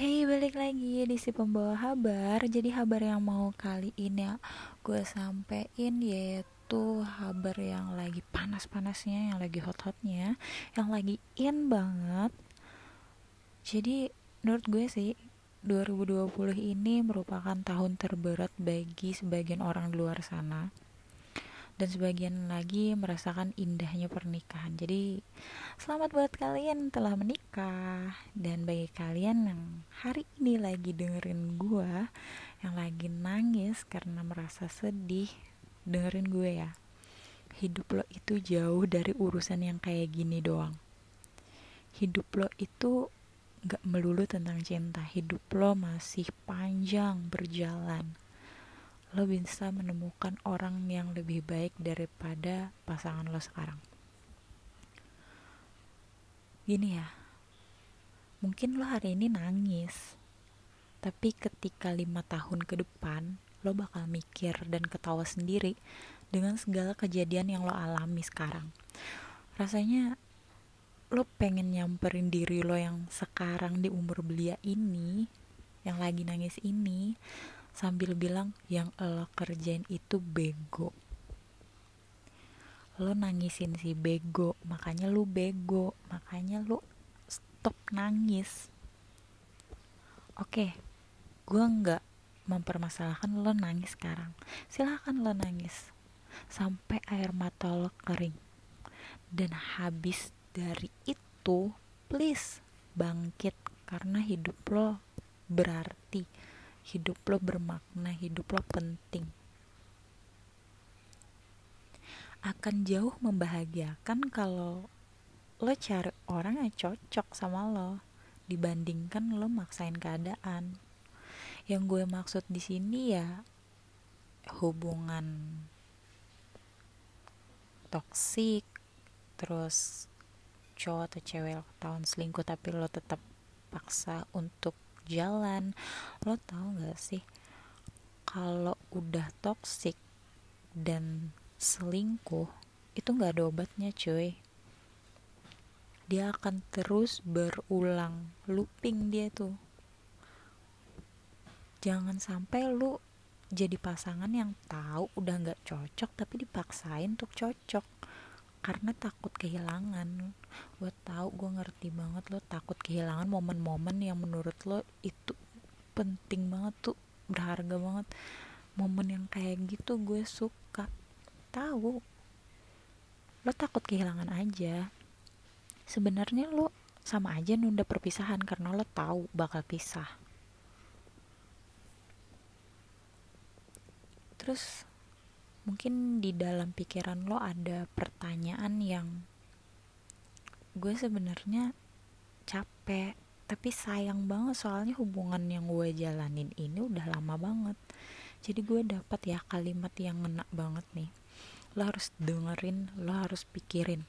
Hey, balik lagi di si pembawa kabar. Jadi kabar yang mau kali ini ya gue sampein yaitu kabar yang lagi panas-panasnya, yang lagi hot-hotnya, yang lagi in banget. Jadi menurut gue sih 2020 ini merupakan tahun terberat bagi sebagian orang di luar sana dan sebagian lagi merasakan indahnya pernikahan. Jadi selamat buat kalian telah menikah dan bagi kalian yang hari ini lagi dengerin gue yang lagi nangis karena merasa sedih, dengerin gue ya. Hidup lo itu jauh dari urusan yang kayak gini doang. Hidup lo itu gak melulu tentang cinta. Hidup lo masih panjang berjalan lo bisa menemukan orang yang lebih baik daripada pasangan lo sekarang. Gini ya, mungkin lo hari ini nangis, tapi ketika lima tahun ke depan, lo bakal mikir dan ketawa sendiri dengan segala kejadian yang lo alami sekarang. Rasanya lo pengen nyamperin diri lo yang sekarang di umur belia ini, yang lagi nangis ini, sambil bilang yang lo kerjain itu bego. Lo nangisin si bego makanya lu bego makanya lu stop nangis. Oke gue nggak mempermasalahkan lo nangis sekarang. Silahkan lo nangis sampai air mata lo kering. Dan habis dari itu please bangkit karena hidup lo berarti hidup lo bermakna hidup lo penting. Akan jauh membahagiakan kalau lo cari orang yang cocok sama lo dibandingkan lo maksain keadaan. Yang gue maksud di sini ya hubungan toksik terus cowok atau cewek tahun selingkuh tapi lo tetap paksa untuk jalan. Lo tau gak sih kalau udah toxic dan selingkuh itu gak ada obatnya cuy. Dia akan terus berulang looping dia tuh. Jangan sampai lu jadi pasangan yang tahu udah nggak cocok tapi dipaksain untuk cocok karena takut kehilangan. Gue tahu gue ngerti banget lo takut kehilangan momen-momen yang menurut lo itu penting banget tuh berharga banget. Momen yang kayak gitu gue suka. Tahu. Lo takut kehilangan aja. Sebenarnya lo sama aja nunda perpisahan karena lo tahu bakal pisah. Terus mungkin di dalam pikiran lo ada pertanyaan yang gue sebenarnya capek tapi sayang banget. Soalnya hubungan yang gue jalanin ini udah lama banget. Jadi gue dapat ya kalimat yang ngena banget nih. Lo harus dengerin lo harus pikirin.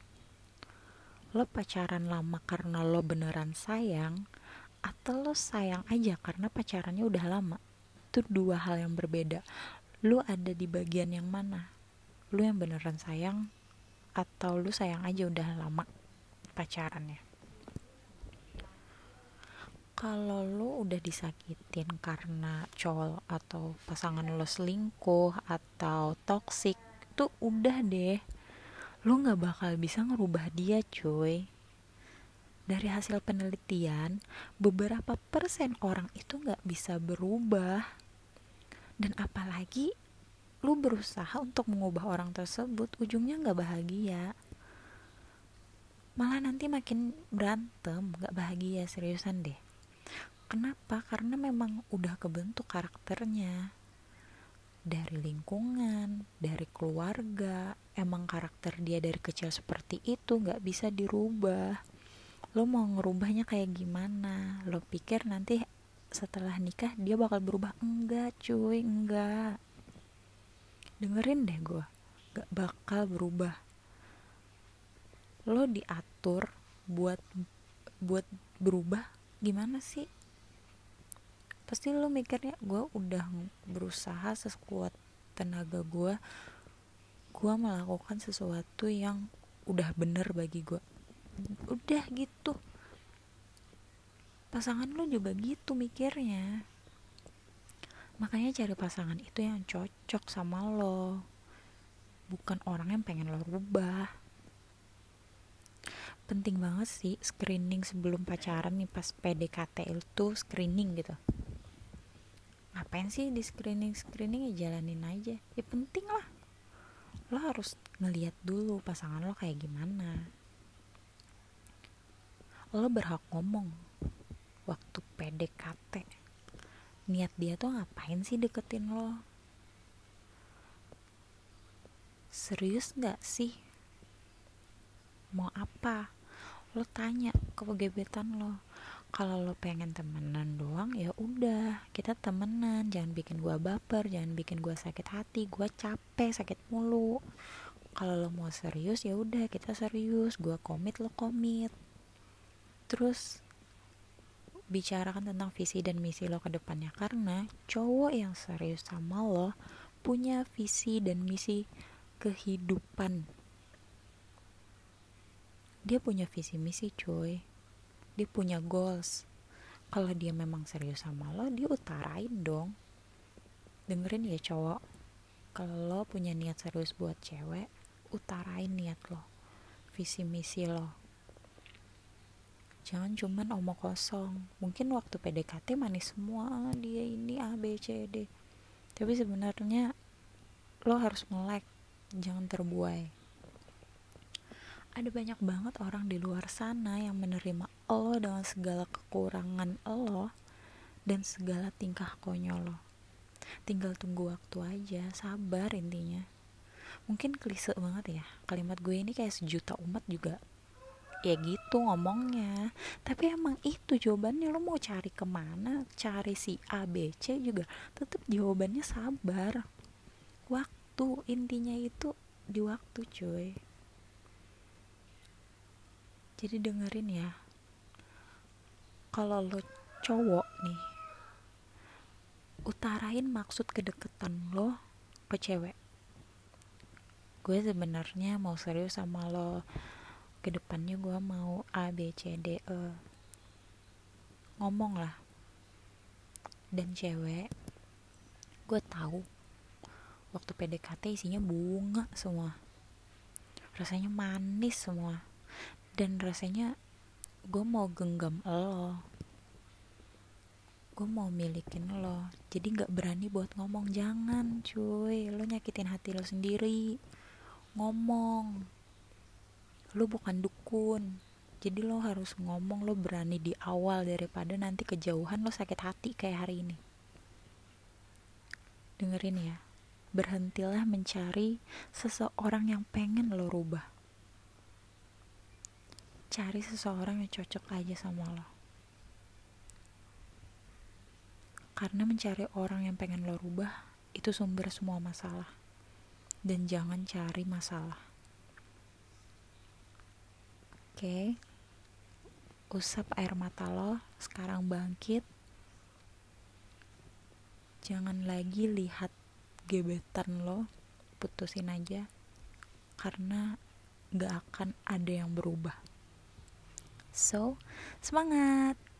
Lo pacaran lama karena lo beneran sayang atau lo sayang aja karena pacarannya udah lama? Itu dua hal yang berbeda lu ada di bagian yang mana? Lu yang beneran sayang atau lu sayang aja udah lama pacarannya? Kalau lu udah disakitin karena cowok atau pasangan lo selingkuh atau toksik tuh udah deh. Lu nggak bakal bisa ngerubah dia cuy. Dari hasil penelitian beberapa persen orang itu nggak bisa berubah dan apalagi lu berusaha untuk mengubah orang tersebut ujungnya nggak bahagia. Malah nanti makin berantem nggak bahagia seriusan deh. Kenapa? Karena memang udah kebentuk karakternya. Dari lingkungan dari keluarga emang karakter dia dari kecil seperti itu nggak bisa dirubah. Lo mau ngerubahnya kayak gimana? Lo pikir nanti setelah nikah dia bakal berubah. Enggak cuy enggak. Dengerin deh gue gak bakal berubah. Lo diatur buat buat berubah gimana sih? Pasti lo mikirnya gue udah berusaha sekuat tenaga gue gue melakukan sesuatu yang udah bener bagi gue udah gitu pasangan lo juga gitu mikirnya. Makanya cari pasangan itu yang cocok sama lo. Bukan orang yang pengen lo rubah. Penting banget sih screening sebelum pacaran nih pas PDKT itu screening gitu. Ngapain sih di screening? Screening ya jalanin aja. Ya penting lah. Lo harus ngeliat dulu pasangan lo kayak gimana. Lo berhak ngomong waktu PDKT niat dia tuh ngapain sih deketin lo? Serius gak sih? Mau apa? Lo tanya ke gebetan lo. Kalau lo pengen temenan doang ya udah kita temenan. Jangan bikin gua baper jangan bikin gua sakit hati. Gua capek sakit mulu. Kalau lo mau serius ya udah kita serius. Gua komit lo komit. Terus bicarakan tentang visi dan misi lo ke depannya. Karena cowok yang serius sama lo punya visi dan misi kehidupan. Dia punya visi misi cuy. Dia punya goals. Kalau dia memang serius sama lo dia utarain dong. Dengerin ya cowok. Kalau lo punya niat serius buat cewek utarain niat lo. Visi misi lo jangan cuman omong kosong. Mungkin waktu PDKT manis semua. Ah, dia ini A B C D. Tapi sebenarnya lo harus melek jangan terbuai. Ada banyak banget orang di luar sana yang menerima lo dengan segala kekurangan lo dan segala tingkah konyol lo. Tinggal tunggu waktu aja. Sabar intinya. Mungkin klise banget ya. Kalimat gue ini kayak sejuta umat juga ya gitu ngomongnya. Tapi emang itu jawabannya lo mau cari ke mana cari si A B C juga tetap jawabannya sabar. Waktu intinya itu di waktu cuy. Jadi dengerin ya. Kalau lo cowok nih utarain maksud kedeketan lo ke cewek. Gue sebenarnya mau serius sama lo ke depannya gue mau A B C D E. Ngomong lah. Dan cewek gue tahu waktu PDKT isinya bunga semua. Rasanya manis semua. Dan rasanya gue mau genggam lo. Gue mau milikin lo. Jadi nggak berani buat ngomong. Jangan cuy. Lo nyakitin hati lo sendiri. Ngomong lo bukan dukun. Jadi lo harus ngomong lo berani di awal daripada nanti kejauhan lo sakit hati kayak hari ini. Dengerin ya. Berhentilah mencari seseorang yang pengen lo rubah. Cari seseorang yang cocok aja sama lo. Karena mencari orang yang pengen lo rubah itu sumber semua masalah. Dan jangan cari masalah Oke. Usap air mata lo, sekarang bangkit. Jangan lagi lihat gebetan lo, putusin aja. Karena gak akan ada yang berubah. So, semangat!